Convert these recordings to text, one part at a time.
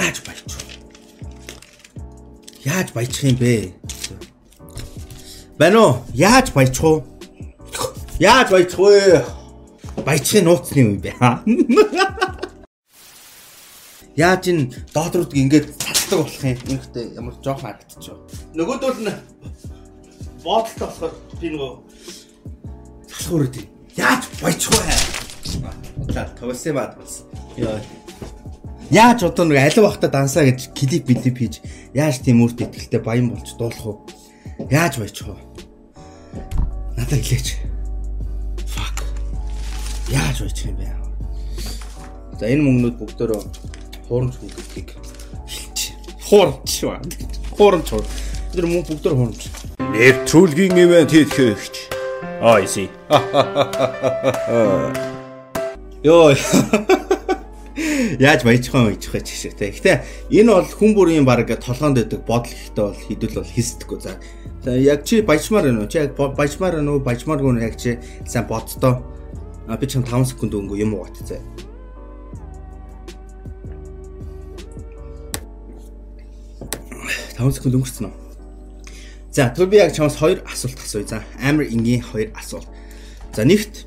Яаж баячих вэ? Яаж баячих юм бэ? Байна уу? Яаж баячих вэ? Яаж баячих вэ? Баячихын нууцны үе бэ. Яаж ин доотрууд ингэж цацдаг болох юм? Ихтэй ямар жоохон харагдчих. Нөгөөдөл нь бодлоо болохоор би нөгөө үрээд яаж баячих вэ? За тоглосон баад болсон. Яа. Яаж одоо нэг алив бахта дансаа гэж клип клип хийж яаж тийм үрт итгэлтэй баян болж дуулах уу? Яаж баячих вэ? Надад хэлээч. Fuck. Яаж баячих юм бэ? За энэ мөнгнүүд бүгдөө хуурамч мөнгөдгийг хэлчих. Хуурамч ба. Хуурамч. Тэр мөнгө бүгдөө хуурамч. Нэвтрүүлгийн ивент хийх хэрэгч. I see. Йоо. Яаж баяжих вэ гэж хэлж шиг те. Гэтэ энэ бол хүн бүрийн баг толгоонд байдаг бодол ихтэй бол хэдүүл бол хийсдэггүй. За. Яг чи баяжмаар байна уу? Чи яг баяжмаар байна уу? Баяжмааргүй нь яг чи сайн боддоо. А би чам 5 секунд өнгө юм уу гот зэ. Таван секунд өнгөрцөн үү? За тэгвэл би яг чамаас хоёр асуулт асууя. За амар энгийн хоёр асуулт. За нэгт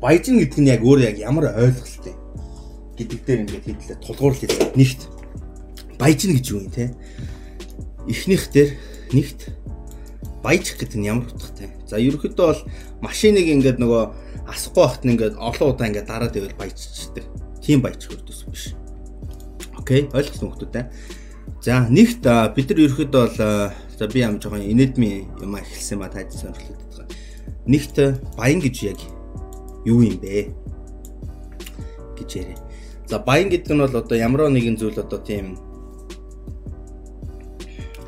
баяжин гэдэг нь яг өөр яг ямар ойлголттой гэдэг дээр ингээд хэдлээ тулгуурлал хийлээ. Нэгт баяжин гэж юу юм те? Эхнийх дээр нэгт баяжих гэдэг нь ямар утгатай. За ерөнхийдөө бол машиныг ингээд нөгөө асахгүй байхад нь ингээд олон удаа ингээд дараад ивэл баяжчихдаг. Тийм баяжих үрдүс биш. Окей, ойлгосон хүмүүс те. За нэгт бид нар ерөөхдөө бол за би ам жоохон инедми юм эхэлсэн ба таад сонирхолтой байгаа. Нэгт баян гэж яг юу юм бэ? гэж ярив. За баян гэдэг нь бол одоо ямар нэгэн зүйл одоо тийм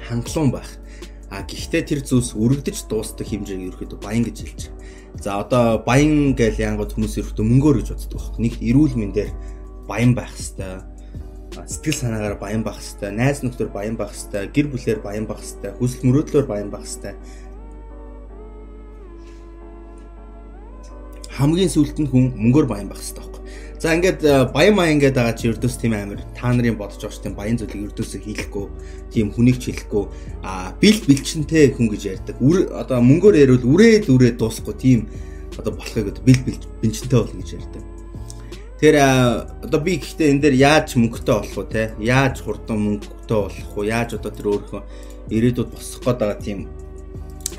хангалуун байх. А гэхдээ тэр зүйлс өргөдөж дуустдаг хэмжээг ерөөхдөө баян гэж хэлж байгаа. За одоо баян гэж янгууд хүмүүс ерөөхдөө мөнгөөр гэж боддог байхгүй. Нэгт эрүүл мэндээр баян байх хэвээр сэтгэл санаагаар баян байх хэвээр, найз нөхдөр баян байх хэвээр, гэр бүлээр баян байх хэвээр, хүсэл мөрөөдлөөр баян байх хэвээр. Хамгийн сүүлд нь хүн мөнгөөр баян байх хэвээр. За ингээд баян маян гэдэг байгаа чи ердөөс тийм амир та нарын бодож байгаа тийм баян зүйлийг ердөөсөө хийхгүй, тийм хүнийг ч хэлэхгүй, а бил билчэнтэй хүн гэж ярьдаг. Үр одоо мөнгөөр ярил үрээд үрээд дуусахгүй тийм одоо болохыг бил билчэнтэй болно гэж ярьдаг. Тэгэхээр одоо би гэхдээ энэ дээр яаж мөнгөтэй болох вэ те? Яаж хурдан мөнгөтэй болох вэ? Яаж одоо тэр өөрийнхөө ирээдүйд босох гээд байгаа тийм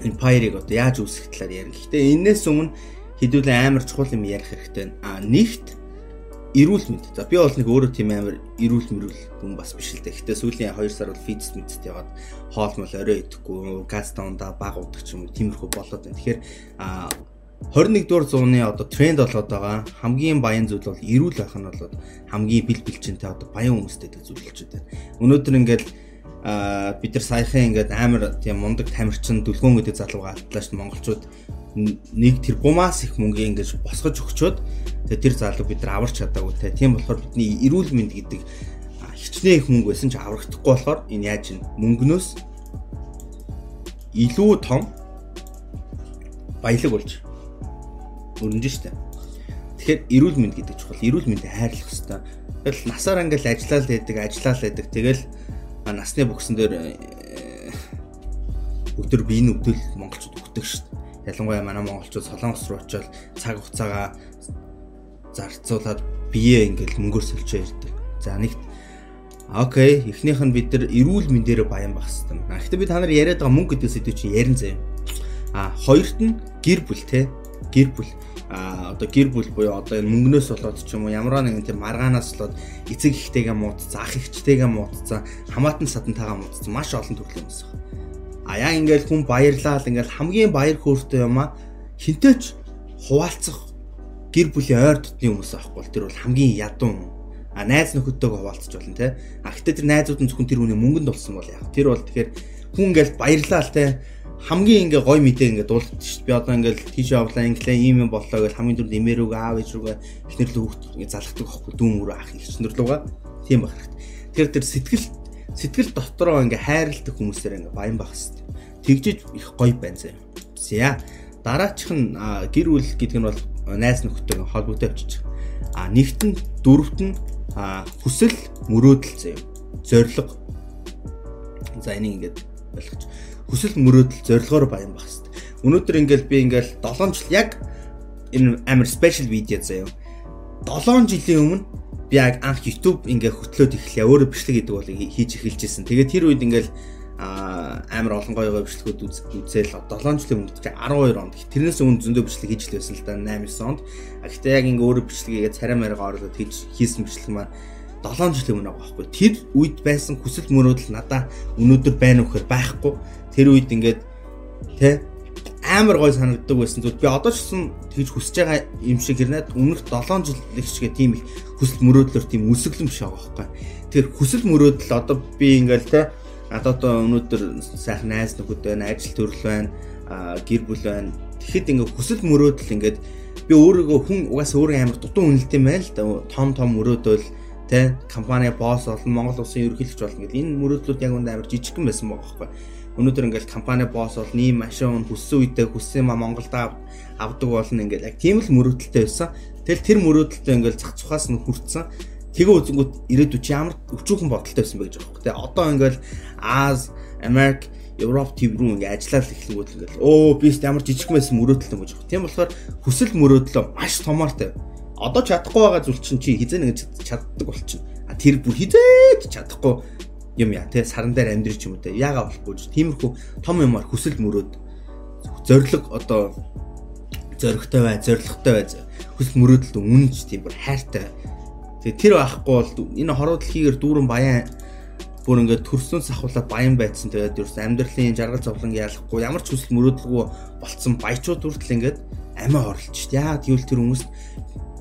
empire-ыг одоо яаж үүсгэх талаар ярина. Гэхдээ энээс өмнө хэдүүлэн амар чухал юм ярих хэрэгтэй. А нэгт эрүүл мэнд. За би бол нэг өөрөө тийм амар эрүүл мөрөл хүн бас биш л дээ. Гэтэ сүүлийн 2 сар бол фитнес мэдт яваад хоол мол орой идэхгүй, газ таунда баг удаг ч юм уу тиймэрхүү болоод байна. Тэгэхээр а 21 дугаар зууны одоо тренд болоод байгаа хамгийн баян зүйл бол эрүүл байх нь бол хамгийн бэл бэлчинтэй одоо баян хүмүүстэй зүйл болчиход байна. Өнөөдөр ингээл бид нар саяхан ингээд амар тийм мундаг тамирчин дүлгөөн гэдэг залууга алтлаач монголчууд нэг тэрбумаас их мөнгө ингэж босгож өгчөөд тэгээ тэр залуу бид нар аварч чадаагүй те. Тийм болохоор бидний эрүүл мэнд гэдэг хичнээн их мөнгө байсан ч аврагдахгүй болохоор энэ яаж ин мөнгнөөс илүү том баялаг болж өрнөж штэ. Тэгэхээр эрүүл мэнд гэдэг чухал. Эрүүл мэндэд хайрлах хэрэгтэй. Тэгэл насаар ингээл ажиллаад байдаг, ажиллаад байдаг. Тэгэл насны бүгсэн дээр э, өдөр биеийн өвдөл монголчууд өгдөг штэ. Ялангуяа манай монголчууд солонгос руу очиод цаг хугацаагаа зарцуулаад бие ингээл мөнгөөр сольчоо ирдэг. За нэгт Окей, эхнийх нь бид нар эрүүл мэндээр баян байх хэрэгтэй. А гэхдээ би та нар яриад байгаа мөнгө гэдэг сэдв чинь ярин заяа. А хоёрт нь гэр бүл те гэр бүл а одоо гэр бүл буюу одоо энэ мөнгнөөс болоод ч юм уу ямар нэгэн тийм маргаанаас болоод эцэг ихтэйгээ муудсан, ах ихчтэйгээ муудсан, хамаатан садантайгаа муудсан маш олон төрлийн хүмүүс байна. А яа ингээл хүн баярлал ингээл хамгийн баяр хөөртэй юм а хинтээч хуваалцах гэр бүлийн ойр дотны хүмүүс аахгүй тэр бол хамгийн ядуу а найз нөхөдтэйгээ хуваалцаж болно те а гэтээ тэр найзууд нь зөвхөн тэр хүний мөнгөнд болсон бол яг тэр бол тэгэхээр хүн ингээл баярлал те хамгийн ингээ гой мэдээ ингээ дуулдаг шүү дээ. Би одоо ингээл тийш авлаа инглээ ийм юм боллоо гэж хамгийн түрд имэрүүг аав ээж рүүгээ эхнэр л хүүхд ингээ залхдаг аахгүй дүүн мөр ах эхнэр лугаа тийм байх хэрэгтэй. Тэгэхээр тэр сэтгэл сэтгэл дотроо ингээ хайрладаг хүмүүсээр ингээ баян байх хэрэгтэй. Тэгжиж их гой байна зэ. За дараачих нь гэр бүл гэдэг нь бол найз нөхдөйг холбогдоо авчиж. А нэгт нь дөрөвт нь хүсэл мөрөөдөл заяа. Зориг. За энийг ингээд болгоч. Хүсэл мөрөөдөл зорилгоор баян байх хэрэгтэй. Өнөөдөр ингээл би ингээл 7 жил яг энэ амар спешиал видео заяа. 7 жилийн өмнө би яг анх YouTube ингээ хөтлөөд эхлэе. Өөрөө бичлэг гэдэг бол хийж эхэлжсэн. Тэгээд тэр үед ингээл амар олон гоё гоё бичлэгүүд үзээл 7 жилийн өмнө 12 онд тэрнээс өмнө зөндөө бичлэг хийж л байсан л да 8 9 онд. Гэхдээ яг ингээ өөрөө бичлэгээ царай маягаа оруулаад хийж хийсэн бичлэг маань 7 жилийн өмнө байгаа байхгүй. Тэр үед байсан хүсэл мөрөөдөл надаа өнөөдөр байна вэ гэхээр байхгүй. Тэр үед ингээд тэ амар гой санагддаг байсан зүйл. Би одоо ч гэсэн тэгж хүсэж байгаа юм шиг хэрнээд өмнөх 7 жил их шиг тийм их хүсэл мөрөөдлөөр тийм үсгэлэн биш байгаа байхгүй. Тэгэхээр хүсэл мөрөөдөл одоо би ингээл те одоо одоо өнөөдөр сайхан найз нөхөд байна, ажил төрөл байна, гэр бүл байна. Тэгэхэд ингээ хүсэл мөрөөдөл ингээд би өөрийгөө хүн угаасаа өөрөө амар дутуу үнэлт юм байна л да. Том том мөрөөдөл тэ компани босс олон Монгол улсын ерөнхийлөгч болно гэдэг энэ мөрөөдлүүд яг үндэ амар жижигхэн байсан байгаа байхгүй өнөөдөр ингээл компани босс бол ийм машин хүссэн үедээ хүссэн юм Монголд авдаг болно ингээл яг тийм л мөрөөдөлтэй байсан. Тэгэл тэр мөрөөдөлтөй ингээл зах цухаас нь хүрцэн. Тэгээ үзэнгүүт ирээдүйд чи ямар өчүүхэн бодолтой байсан бэ гэж юм. Тэгээ одоо ингээл Аз, Америк, Европ төв рүү ингээ ажиллаад эхлэнгүүт ингээл өө би ямар жижиг байсан мөрөөдөлтэй гэж байгаа. Тийм болохоор хүсэл мөрөөдлөө маш томоортой. Одоо чадахгүй байгаа зүйл чинь чи хизээ нэг чаддаг болчихно. А тэр бүр хизээд чадахгүй юм яа тий саран дээр амьдрч юм те яага болохгүй ч. Тиймэрхүү том юмар хүсэл мөрөөд зориг одоо зоригтой бай зоригтой бай хүсэл мөрөөдөлд үнэнч тийм бүр хайртай. Тэгээ тэр байхгүй бол энэ хороо дэлхийгээр дүүрэн баян бүр ингээд төрсөн сахуулаад баян байцсан тэгээд ерөөс амьдралын жаргал зовлон ялахгүй ямар ч хүсэл мөрөөдөлгүй болцсон баячууд хүртэл ингээд амиа орлож шít яа тэгвэл тэр хүмүүс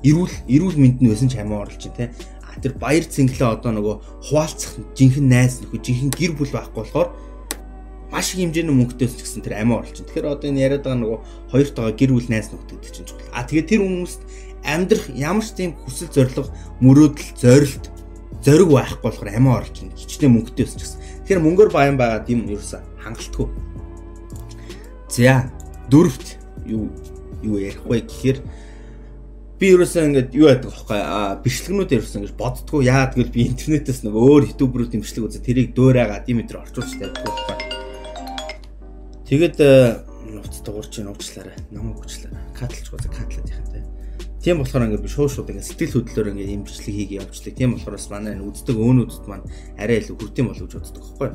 эрүүл эрүүл мэнд нь байсан ч амиа орлож чинь те тэр баяр цэнгэлээ одоо нөгөө хуваалцах жинхэнэ найз нөхөд жинхэнэ гэр бүл байхгүй болохоор маш их хэмжээний мөнгөтэйс ч гэсэн тэр амиа орлож байна. Тэгэхээр одоо энэ яриад байгаа нөгөө хоёр тагаа гэр бүл найз нөхдөд чинь чухал. А тэгээд тэр хүмүүст амьдрах ямар ч тийм хүсэл зориг мөрөөдөл зорилт зориг байхгүй болохоор амиа орлож байна. Хичнээн мөнгөтэйс ч гэсэн. Тэгэхээр мөнгөөр баян байгаа юм ерөөсө хангалтгүй. За дөрөвт юу юу ярих вэ гэхээр би ерөөсөө ингээд юу яадаг вэ? А бичлэгнүүд ерөөсөө ингэж боддгоо яа тэгвэл би интернетээс нэг өөр ютуберүүд имшлэг үзээ тэрийг дөөрээгаа димитр орчуулж тавьдаг байхгүй. Тэгээд нууц дуурч нууцлаарай намайг хүчлээрэй катлж гоо катлаад яхаа те. Тийм болохоор ингээд би шууд шууд ингээд сэтгэл хөдлөлөөр ингээд юм бичлэг хийгээ явуулдаг тийм болохоор бас манай үздэг өөнүүдэд маань арай илүү хүртийн болов гэж боддог байхгүй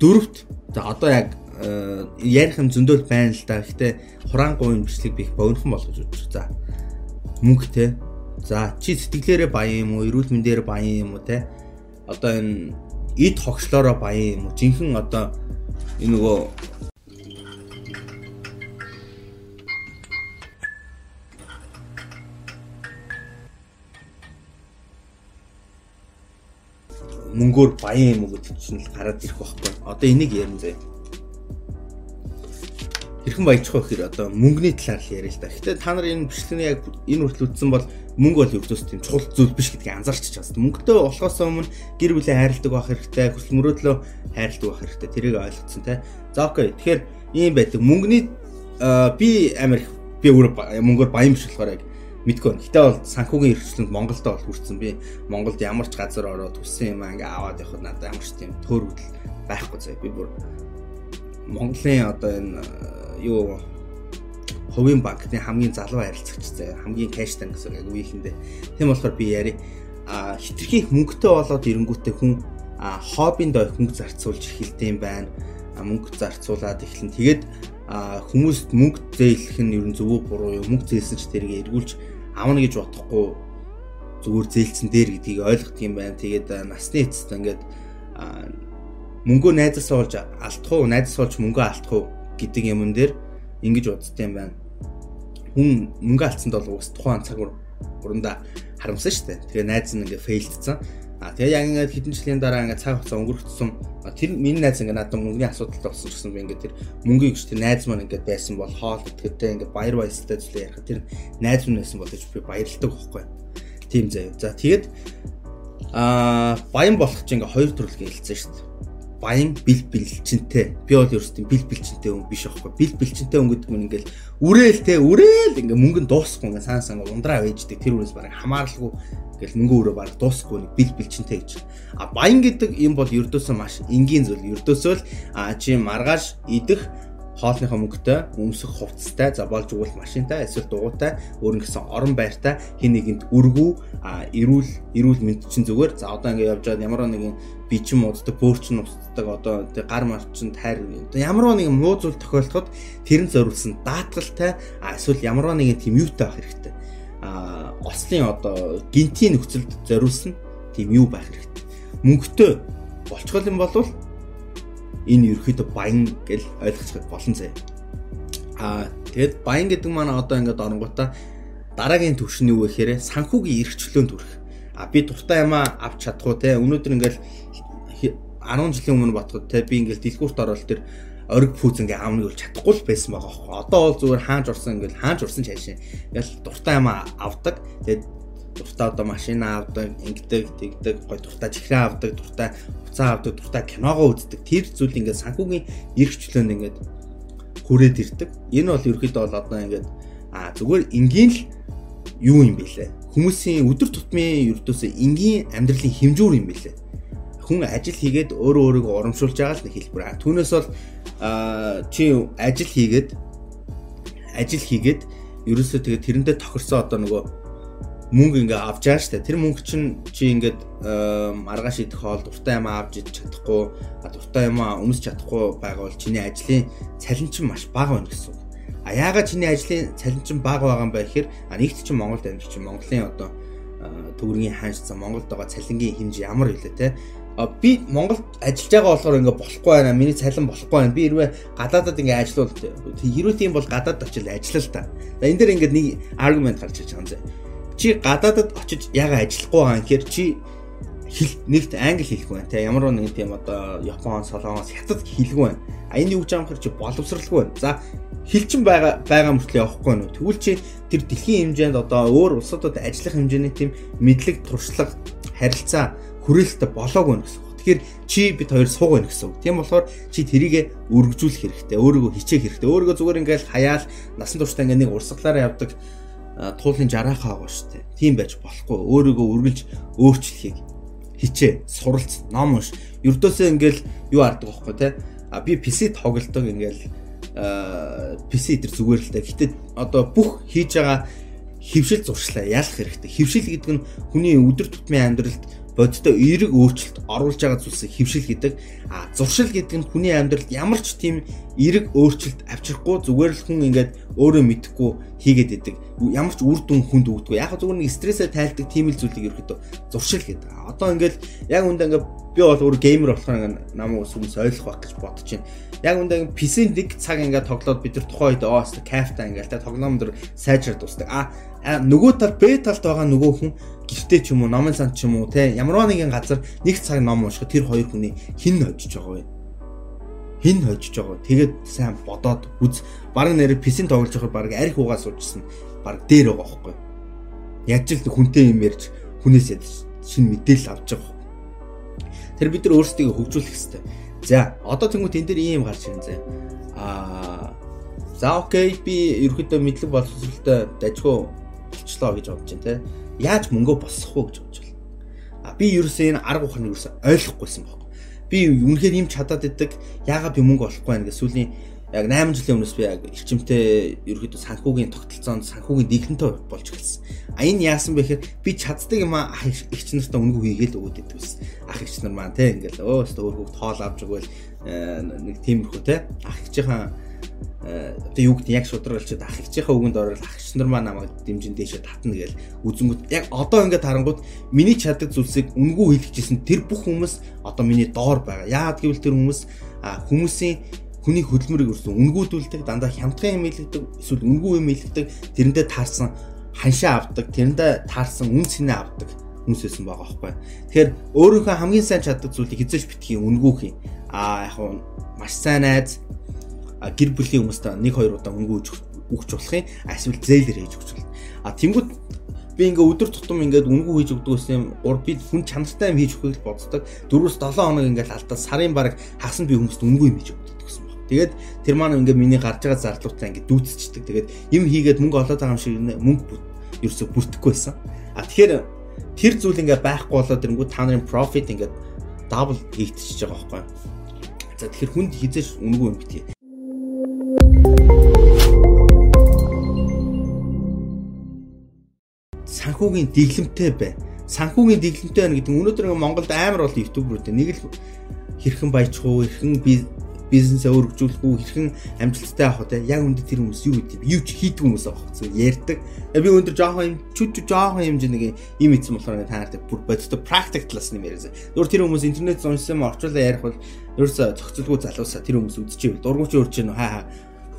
дөрөвт за одоо яг Э, ярих юм зөндөөл байна л да. Гэтэ хураангуй бичлэг би их богинохон болгож үзэж. За мөнгөтэй. За чи сэтгэлээрээ баян юм уу? Эрүүл мэндээр баян юм уу те? Одоо энэ эд хогшлороо баян юм уу? Жинхэнэ одоо энэ нөгөө мөнгөөр баян юм уу гэдэг чинь л гараад ирэх байхгүй. Одоо энийг ярина заяа хэрхэн баяжих вэ гэхээр одоо мөнгөний талаар л яриа л да. Гэтэ та нар энэ бичлэгийн яг энэ хүртэл үтсэн бол мөнгө бол ердөөс тийм чухал зүйл биш гэдгийг анзаарч чаас. Мөнгөтэй болохоос өмнө гэр бүлээ хайрладаг байх хэрэгтэй, хүсэл мөрөөдлөө хайрладаг байх хэрэгтэй. Тэрийг ойлгоцсон те. За окей. Тэгэхээр ийм байдаг. Мөнгөний би амар би өөрөө мөнгөөр баян биш болохоор яг мэдгүй. Гэтэ бол санхүүгийн эрхчлэнд Монголд бол хүрсэн. Би Монголд ямар ч газар ороод хүссэн юм ингээ аваад явхад надад ямар ч тийм төөрөгдөл байхгүй заа. Би бүр Монголын одоо энэ юу хувийн банкны хамгийн залуу харилцагч зэ хамгийн кэштан гэсэн яг үеийнхэндээ. Тийм болохоор би яри а хитрхи мөнгөтэй болоод ирэнгүүтээ хүн а хоббинд хөнгө зарцуулж эхэлдэм байна. мөнгө зарцуулаад эхлэн тэгээд хүмүүст мөнгө зээлэх нь ер нь зөвөө буруу юу мөнгө зээлсэн ч тэрийг эргүүлж авна гэж бодохгүй зүгээр зээлцэн дээр гэдгийг ойлгох юм байна. Тэгээд насны эцэст ингээд мөнгөө найзаас олж алдах уу, найзаас олж мөнгөө алдах уу гэдэг юмн дээр ингэж боддтой юм байна. Хүн мөнгө алдсанд бол уус тухайн цаг уранда харамссан шүү дээ. Тэгээ найз нь ингээ фейлдсэн. А тэгээ яг ингээд хэдэн жилийн дараа ингээд цаг хугацаа өнгөрчихсөн. Тэр миний найз ингээд надад мөнгөний асуудалтай болсон гэсэн би ингээд тэр мөнгөийг ч тэр найз маань ингээд байсан бол хоол идэхтэй ингээд баяр баясгалтай зүйлээ ярих тэр найз минь байсан бол би баярлдаг байхгүй. Тийм заяа. За тэгээд аа баян болох чинь ингээд хоёр төрөл гэлцсэн шүү дээ. Баян бил бэлчинтэй. Би бол ерөөсөө бил бэлчинтэй хүн биш аахгүй. Бил бэлчинтэй хүн гэдэг нь ингээл үрээл те үрээл ингээ мөнгө дуусахгүй ингээ сан сан ундраа вэждэг тэр үрээс бараг хамааралгүй ингээл мөнгө өрөө бараг дуусахгүй нэг бил бэлчинтэй гэж. А баян гэдэг юм бол ердөөсөө маш энгийн зүйл. Ердөөсөө л а чи маргааш идэх хоолныхоо мөнгөтэй өмсөх хувцастай за болж өгвөл машинтай эсвэл дугуйтай өөр нэгсэн орон байртай хин нэгэнд өргүү эрүүл эрүүл мэнд чинь зүгээр. За одоо ингэ явж байгаа ямар нэгэн бичин мууддаг бөөрчин устдаг одоо тэг гар марчин тайр ямар нэгэн муу зүйл тохиолдоход тэрэн зориулсан даатгалтай эсвэл ямар нэгэн тийм юутай байх хэрэгтэй. А ослын одоо гинтийн нөхцөлд зориулсан тийм юу байх хэрэгтэй? Мөнгөтэй юм болвол энэ ерөөхдөө баян гэж ойлгоцоход болон заяа. Аа тэгэд баян гэдэг маань одоо ингээд оронгуудаа дараагийн төвшин юу гэхээр санхүүгийн эрхчлөөнд хүрэх. А би дуртай юмаа авч чадахгүй те өнөөдөр ингээл 10 жилийн өмнө ботход те би ингээл дэлгүүрт орол тэр ориг пүүз ингээ аавныг бол чадахгүй л байсан байгаа хөө. Одоо бол зүгээр хаанч орсон ингээл хаанч орсон чаашаа. Ингээл дуртай юмаа авдаг. Тэгээд дуртай одоо машина авдаг, ингэдэг, тэгдэг, гой дуртай чихрээ авдаг, дуртай хуцаа авдаг, дуртай киногоо үздэг. Тэр зүйл ингээд санхүүгийн эрх чөлөөнд ингээд хүрээд ирдэг. Энэ бол ерөөхдөө бол одоо ингээд а зүгээр энгийн л юу юм бэлээ. Хүмүүсийн өдөр тутмын ердөөсөө энгийн амьдралын хэмжүүр юм бэлээ. Хүн ажил хийгээд өөрөө өөрийгөө урамшуулж байгаа л хэлбэр. Түүнээс бол чи ажил хийгээд ажил хийгээд ерөөсөө тэгээ тэрэндээ тохирсон одоо нөгөө мөнгө ингээ авч байгаа штэ. Тэр мөнгө чинь чи ингээд маргааш идэх хоол дуртай юм авч идэж чадахгүй, дуртай юм өмсч чадахгүй байгаа бол чиний ажлын цалин чинь маш бага байна гэсэн үг. А яагаад чиний ажлын цалин чинь бага байгаа юм бэ гэхээр а нэгт чинь Монголд амьдарч Монголын одоо төгрөгийн хаанчсан Монголд байгаа цалингийн хэмжээ ямар вэ те би Монголд ажиллаж байгаа болохоор ингээ болохгүй байна. Миний цалин болохгүй байна. Би хэрвээ гадаадад ингээ ажиллавал хэрвээ тийм бол гадаад очил ажиллаа л та. Энэ дээр ингээ нэг аргумент гарч ирж байгаа юм зэ чи гадаадад очиж яга ажиллахгүй байгаа гэхээр чи хэл нэгт англи хэлэх байна. Те ямар нэгэн тийм одоо япон солонгос хятад хэлэх байна. А энэ юу гэж аамхэр чи боловсралгүй байна. За хэлчин байгаа байгаа мөртлөө явахгүй нь тэгвэл чи тэр дэлхийн хэмжээнд одоо өөр улсуудад ажиллах хэмжээний тийм мэдлэг туршлага харилцаа хүрээлэлтэй болоогүй нь гэсэн тэгэхээр чи бид хоёр сууг байна гэсэн тийм болохоор чи тэрийгэ өргөжүүлэх хэрэгтэй өөрийгөө хичээх хэрэгтэй. Өөрийгөө зүгээр ингээл хаяал насан туршдаа ингээ нэг урсгалаараа явдаг туулын жараахаа байгаа шүү дээ. Тийм байж болохгүй. Өөрийгөө үргэлж өөрчлөхийг хичээ, суралц, ном унш. Ердөөсөө ингээл юу арддаг байхгүй те. А би PC тоглодог ингээл PC дээр зүгээр л дээ. Гэтэ одоо бүх хийж байгаа хөвшил зуршлаа ялах хэрэгтэй. Хөвшил гэдэг нь хүний өдөр тутмын амьдралд бодтой эерэг өөрчлөлт оруулж байгаа зүйлсийг хөвшил гэдэг. А зуршил гэдэг нь хүний амьдралд ямар ч тийм эерэг өөрчлөлт авчрахгүй зүгээр л хүн ингээд өөрөө мэдхгүй хийгээд идэг. Ямар ч үр дүн хүнд өгдөг. Яг зүгээр нэг стрессээ тайлдаг тийм л зүйлийг ерөөхдөө зуршил гэдэг. Одоо ингээд яг үндэ ингээд би бол өөр геймер болохоор ингээд намайг хүмүүс ойлгох байх гэж бодож байна. Яг үндэ PC нэг цаг ингээд тоглоод бид нар тухайн үед оо кафта ингээд тэ тоглоом дээр сайжраад дуусдаг. А нөгөө тал Б талд байгаа нөгөө хүн гэртээ ч юм уу номын сан ч юм уу те ямар нэгэн газар нэг цаг ном унших тэр хоёр хүний хин хожиж байгаа вэ? Хин хожиж байгаа. Тэгээд сайн бодоод үз баг нэрэ писин тоглож байхад баг арх угаа суужсэн баг дээр байгаа байхгүй. Яаж л хүнтэй юм ярьж хүнээс ядч шин мэдээлэл авч байгаа. Тэр бид нар өөрсдөө хөгжүүлэх хэрэгтэй. За одоо тэнгуут энэ дээр ийм гарч ирэн зэ. Аа за окей би ерөөхдөө мэдлэг боловсролтой дажгүй болчлоо гэж бодож байна те яаж мөнгөө босгох вэ гэж бодож байна. А би ерөөсөө энэ арга ухааныг ерөөсөө ойлгохгүйсэн байхгүй. Би үнэхээр юм чадаад идэг. Яагаад би мөнгө олохгүй байна гэж сүүлийн яг 8 жилийн өмнөөс би яг эрчимтэй ерөөхдөө санхүүгийн тогтолцоонд санхүүгийн дэглэнтэй болж эхэлсэн. А энэ яасан бэ гэхээр би чаддаг юм ах ихч нартаа өнгө хийгээл өгöd идэв байсан. Ах ихч нар маань те ингээл өө өстө өөр хөвгт хоол авч өгөөл э, нэг тиймэрхүү те ах ихчийн одоо юу гэдэг яг шударгалчид ах ихчийнхаа үгэнд орол ах нар маа намайг дэмжин дээшээ татна гээл үзэнгүүт яг одоо ингээд харангууд миний чаддаг зүйлсийг үнгүү хэлчихсэн тэр бүх хүмүүс одоо миний доор байгаа. Яагаад гэвэл тэр хүмүүс хүмүүсийн хүний хөдөлмөрийг өрсөн үнгүүдүүлдэг дандаа хямдхан юм илгдэг эсвэл үнгүү юм илгдэг тэрэндээ таарсан ханшаа авдаг тэрэндээ таарсан үн цэнэ авдаг хүмүүссэн байгаа байхгүй. Тэгэхээр өөрийнхөө хамгийн сайн чаддаг зүйлийг хизээж битгий үнгүүх юм. Аа яг нь маш сайн найз гэр бүлийн хүмүүст нэг хоёр удаа өнгө өгч болох юм эсвэл зээлэр хийж өгч болно. А тэнгууд би ингээ өдөр тутам ингээд үнгүй хийж өгдөг гэсэн юм. Гур би хүн чанартай юм хийж өгөхийг боддог. 4-7 хоног ингээд алдаад сарын баг хагасанд би хүмүүст үнгүй юм хийж өгдөг гэсэн баг. Тэгээд тэр маань ингээ миний гарч байгаа зарлуудаа ингээ дүүцчихдэг. Тэгээд юм хийгээд мөнгө олоод байгаа юм шиг мөнгө ерөөсө бүртгэхгүй байсан. А тэгэхээр тэр зүйл ингээ байхгүй болоод ирэнгүү та нарын profit ингээ double хийгдчихэж байгаа байхгүй. За тэгэхээр хүнд хизээш үнгүй юм битгий. Санхүүгийн дэглэмтэй бай. Санхүүгийн дэглэмтэй байна гэдэг нь өнөөдөр Монголд амар бол ютуберүүд нэг л хэрхэн баяжих уу, хэрхэн бизнесээ өргөжүүлэх үү, хэрхэн амжилттай авах вэ? Яг үндэ тэр хүмүүс юу гэдэг юу ч хийдэг хүмүүс аах зөв ярьдаг. Би өндөр жоохон юм чүч жоохон хэмжээ нэг юм ийдсэн болохоор таардаг. Бүр бодтой practical талаас нь яриасан. Зүгээр тэр хүмүүс интернет уншсан орчуулаа ярих бол ерөөсө зохицолгүй залуусаа тэр хүмүүс үзчихээ. Дургуйч өөрч нь хаа хаа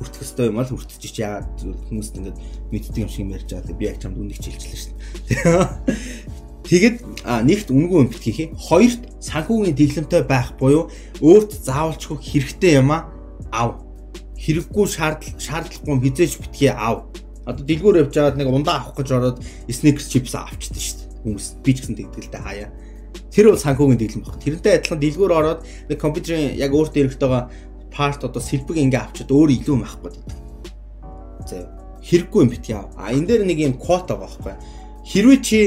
хүртэх ёстой юм бол хүртэж яагаад хүмүүст ингээд мэддэг юм шиг ярьж байгаа. Би яг чамд үнийг шүү дээ. Тэгэд нэгт үнгүй юм битгий. Хоёрт санхүүгийн дэглэмтэй байх буюу өөрт заавалчгүй хэрэгтэй юм аа. Хэрэггүй шаардлага шаардлагагүй хизээж битгий ав. Одоо дэлгүүр явж байгаад нэг ундаа авах гэж ороод sneakers chips авчихдээ шүү дээ. Хүмүүс би ч гэсэн тэгдэлтэй хаяа. Тэр бол санхүүгийн дэглэм баг. Тэрнтэй адилхан дэлгүүр ороод нэг компьютерийн яг өөртөө хэрэгтэйгээ part одоо сэлбэг ингээ авчиад өөр илүү юм авах гэдэг. За хэрэггүй юм бит яа. А энэ дээр нэг юм квот байгаа байхгүй. Хэрвээ чи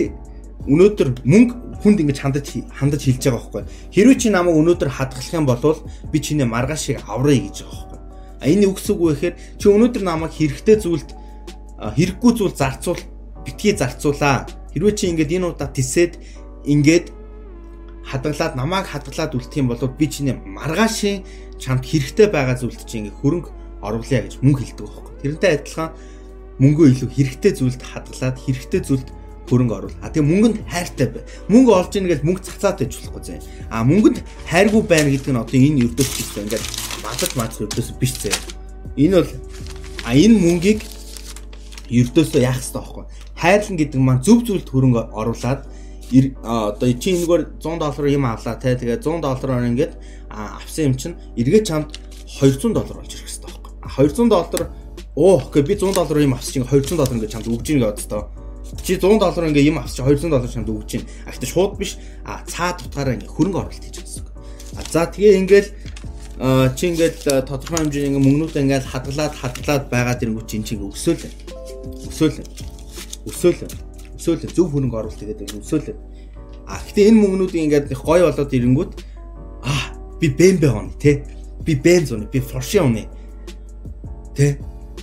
өнөөдөр мөнгө хүнд ингэж хандаж хандаж хэлж байгаа байхгүй. Хэрвээ чи намайг өнөөдөр хадгалах юм бол би чиний маргаашийг аврая гэж байгаа байхгүй. А энэ үгс үг вэ гэхээр чи өнөөдөр намайг хэрэгтэй зүйлд хэрэггүй зүйл зарцуул битгий зарцуулаа. Хэрвээ чи ингэж энэ удаа тисэд ингээд хадгалаад намайг хадгалаад үлдэх юм бол би чиний маргаашийн чамд хэрэгтэй байгаа зүйлд чи ингээ хөрөнгө оруулъя гэж мөнгө хэлдэг байхгүй. Тэрнтэй адилхан мөнгөө илүү хэрэгтэй зүйлд хадгалаад хэрэгтэй зүйлд хөрөнгө оруул. А тэгээ мөнгөнд хайртай бай. Мөнгө олж ийн гэж мөнгө цацаад байж болохгүй зэ. А мөнгөнд хайргүй байна гэдэг нь одоо энэ ердөөс ч гэсэн ингээд бадаж маач ердөөс биш зэ. Энэ бол а энэ мөнгийг ердөөсөө яах хэрэгтэй байхгүй. Хайрлан гэдэг маань зөв зүйлд хөрөнгө оруулаад одоо чи энэгээр 100 доллар юм авлаа те тэгээ 100 доллараар ингээд авсан юм чинь эргээ чамд 200 доллар болж ирэх хэрэгтэй байхгүй. А 200 доллар оо гэ би 100 доллар юм авсан чинь 200 доллар ингээд чамд өгж ийн гэдэг тоо. Чи 100 доллар ингээд юм чинь 200 доллар чамд өгж ийн. А гэхдээ шууд биш а цаа тутгаараа ингээд хөрөнгө оруулалт хийж юм. А за тэгээ ингээд чи ингээд тодорхой хэмжээний ингээд мөнгнүүдээ ингээд хадгалаад хадгалаад байгаа дэрнгүү чи чинь өсөөл. Өсөөл. Өсөөл өсөөлөө зөв хөрөнгө оруулалт гэдэг өсөөлөө. А гэхдээ энэ мөнгнүүдийн ингээд гой болоод ирэнгүүт би бэмбэ хооно те. Би бенз унаа, би форши унаа. Тэ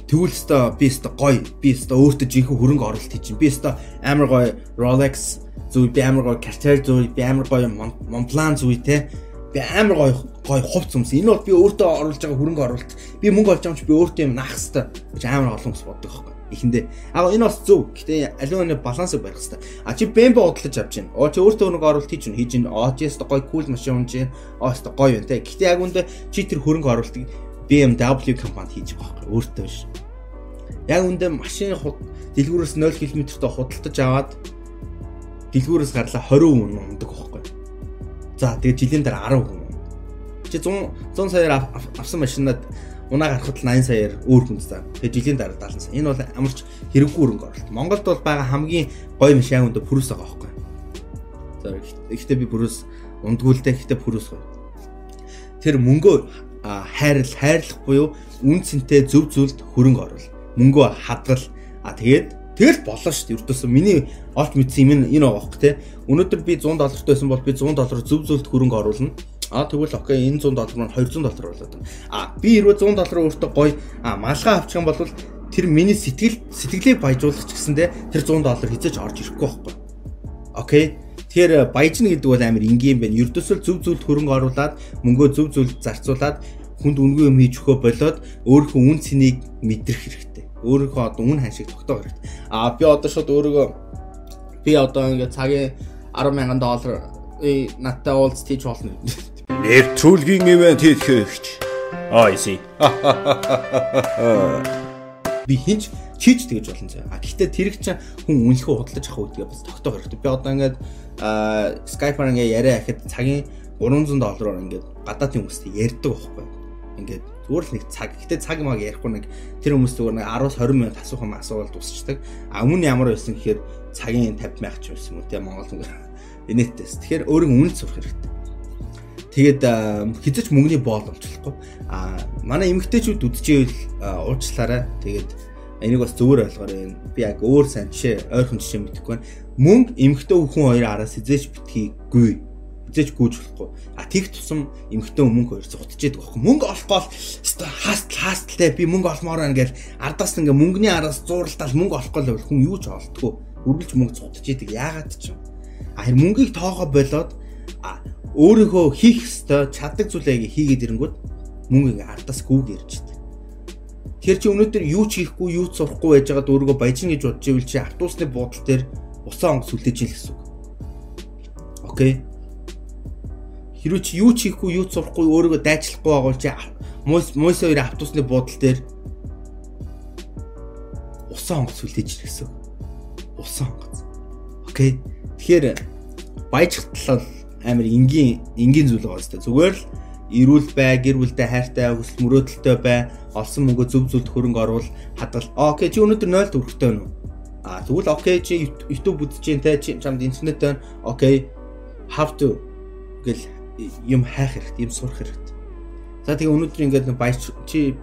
Тэгвэл өстой би өстой гоё, би өстой өөртөө жинхэнэ хөрөнгө оруулалт хийж чинь. Би өстой амар гоё Rolex зүй, би амар гоё Cartier зүй, би амар гоё Montblanc зүй те. Би амар гоё гоё хувц юмс. Энэ бол би өөртөө оруулж байгаа хөрөнгө оруулалт. Би мөнгө олж байгаа юм чи би өөртөө юм наах хэвээр гэж амар олон хүмүүс боддог байхгүй эхэндээ. Аа энэ бас зөв. Гэтэ аливаа нэг балансыг барих хэрэгтэй. А чи бэмбэ бодлож авч байна. Оо чи өөртөө нэг оруулалт хийж хийж байна. Oo чи өстө гой кул машин унж байна. Oo өстө гой байна те. Гэтэ яг үндэ чи тэр хөрөнгө оруулалтыг BMW компанид хийж байгаа байхгүй өөртөө биш. Яг үндэ машин дэлгүүрээс 0 км-тэй худалдаж аваад дэлгүүрээс гарлаа 20 хүн ундаг байхгүй. За тэгээ жилийн дараа 10 хүн. Чи 100 100 саяар авсан машинад унаа гарахад 80 саяар өөр хүнд заа. Тэгээ жилийн дараа 70 сая. Энэ бол амарч хэрэггүй өрөнгө оролт. Монголд бол байгаа хамгийн гоё маш яг өндө пүрүс байгаа байхгүй. За ихтэй би пүрүс ундгүүлдэ ихтэй пүрүс гоё. Тэр мөнгөө хайрл хайрлах буюу үн цэнтэй зөв зүйлд хөрөнгө оруул. Мөнгөө хадгал. А тэгээд тэгэл болоо шүү дээ. Ердөөсөө миний олж мэдсэн юм энэ байгаа байхгүй те. Өнөөдөр би 100 доллартай байсан бол би 100 доллар зөв зүйлд хөрөнгө оруулна А тэгвэл окей энэ 100 доллар маань 200 доллар болоод байна. А би хэрвээ 100 доллар өөртөө гоё малгай авчих юм бол тэр миний сэтгэл сэтгэлийг баяжуулах ч гэсэндээ тэр 100 доллар хизээж орж ирэхгүй байхгүй. Окей. Тэгэхээр баяжна гэдэг бол амар энгийн байна. Ердөөсөө зөв зөвлөлд хөрөнгө оруулаад мөнгөө зөв зөвлөлд зарцуулаад хүнд үнгүй юм хийж өгөө болоод өөрийнхөө үн цэнийг мэдрэх хэрэгтэй. Өөрийнхөө одоо үн ханшиг тогтоох хэрэгтэй. А би одоо шууд өөрийгөө би одоо ингээд цагийн 10 сая доллар надтай уулз тийж болно Нэвтрүүлгийн ивент. Аа isi. Би хинч чийж тэгж болно заа. А гэхдээ тэр их чинь хүн үнэлэхөө худалдаж авах үедээ бас тогтоох хэрэгтэй. Би одоо ингээд Skype-аар ингээд яриа ахад цагийн 300 доллараар ингээд гадаадын хүмүүстэй ярьдаг байхгүй. Ингээд Зүгээр л нэг цаг. Гэтэ цаг маг ярихгүй нэг тэр хүмүүс зүгээр нэг 10-20 минут асуух юм асуувал дуусчихдаг. А өмнө ямар байсан гэхээр цагийн 50 мянга ч байсан үү те Монгол зүгээр инээдтэйс. Тэгэхээр өөрийн үнэт сурах хэрэгтэй. Тэгээд хизэж мөнгөний боол болчихлохгүй. А манай эмгтээчүүд үдчихээл уучлаарай. Тэгээд энийг бас зөвөр ойлгоорой. Би яг өөр сайн жишээ ойрхон жишээ мэдэхгүй байна. Мөнгө эмгтээ хүн хоёр араас хизээж битгийгүй хизээж гүйж болохгүй. А тэг тусам эмхтэн мөнгө хоёр зугтж яадаг байхгүй. Мөнгө олохгүй л хаастал хаасталтай би мөнгө олмоор байна гэж ардаас ингээ мөнгөний араас зууралтал мөнгө олохгүй л хүн юу ч олддгүй. Үргэлж мөнгө зугтж яадаг яагаад ч юм. А хэрэг мөнгийг тоогоо болоод өөрийнхөө хийх ёстой чаддаг зүйлээ хийгээд ирэнгүүт мөнгө ингээ ардаас гүүг ирж яадаг. Тэр чи өнөөдөр юу ч хийхгүй юу ч сурахгүй байж байгаад өөрийгөө баяжин гэж бодож ивэл чи автобусны буудлын дээр уцаа онгоц үлдээж ил гэсэн үг. Окей. Хэрвээ чи юу ч хийхгүй юу ч сурахгүй өөрийгөө дайчлахгүй байгаа бол чи муйс хоёр автобусны буудлын дээр усан онгоц үлдээж ирэх гэсэн. Усан онгоц. Окей. Тэгэхээр баяжх талаар амар энгийн энгийн зүйл байгаа хэвээр. Зүгээр л эрүүл бай, гэр бүлтэй хайртай, хүсэл мөрөөдөлтэй бай, олсон мөнгө зөв зөвд хөрөнгө оруул, хадгал. Окей, чи өнөөдөр 0 төгрөгтэй байна уу? А тэгвэл окей чи YouTube үзэж те чи чамд интернет байна. Окей. Have to гэл юм хайх хэрэгтэй, юм сурах хэрэгтэй. За тэгээ өнөөдөр ингээд баяч чи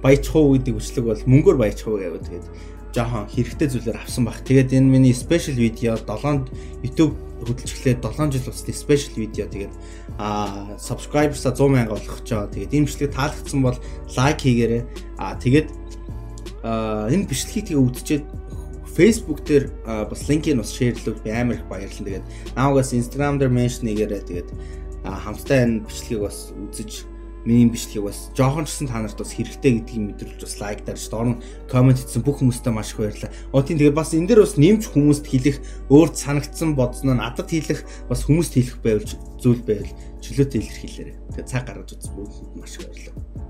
баячхуу гэдэг үчлэг бол мөнгөөр баячхуу гэвэл тэгээд жоохон хэрэгтэй зүйлээр авсан баг. Тэгээд энэ миний спешиал видео 7 YouTube хөдөлгөөлөө 7 жил усны спешиал видео тэгээд аа subscribers-а 100 мянга болох ч жаа. Тэгээд энэ бичлэг таалагдсан бол лайк хийгээрэй. Аа тэгээд энэ бичлэгийг тэгээ үзчихэд Facebook дээр бас линкийг бас шеэрлүүл би амар их баярлалаа. Тэгээд наагаас Instagram дээр меншн нэгээрээ тэгээд хамтдаа энэ бичлэгийг бас үзэж миний бичлэгийг бас жоохон ч гэсэн та нарт бас хэрэгтэй гэдгийг мэдрүүлж бас лайк дарж доор нь комент хийсэн бүх хүмүүстээ маш их баярлалаа. Тийм тэгээ бас энэ дээр бас нэмж хүмүүст хэлэх өөрт санагдсан бодсноо надад хэлэх бас хүмүүст хэлэх байвал зүйл байвал чөлөөтэй илэрхийлээрэй. Тэгээ цаг гаргаж үзсэн бүгд маш их баярлалаа.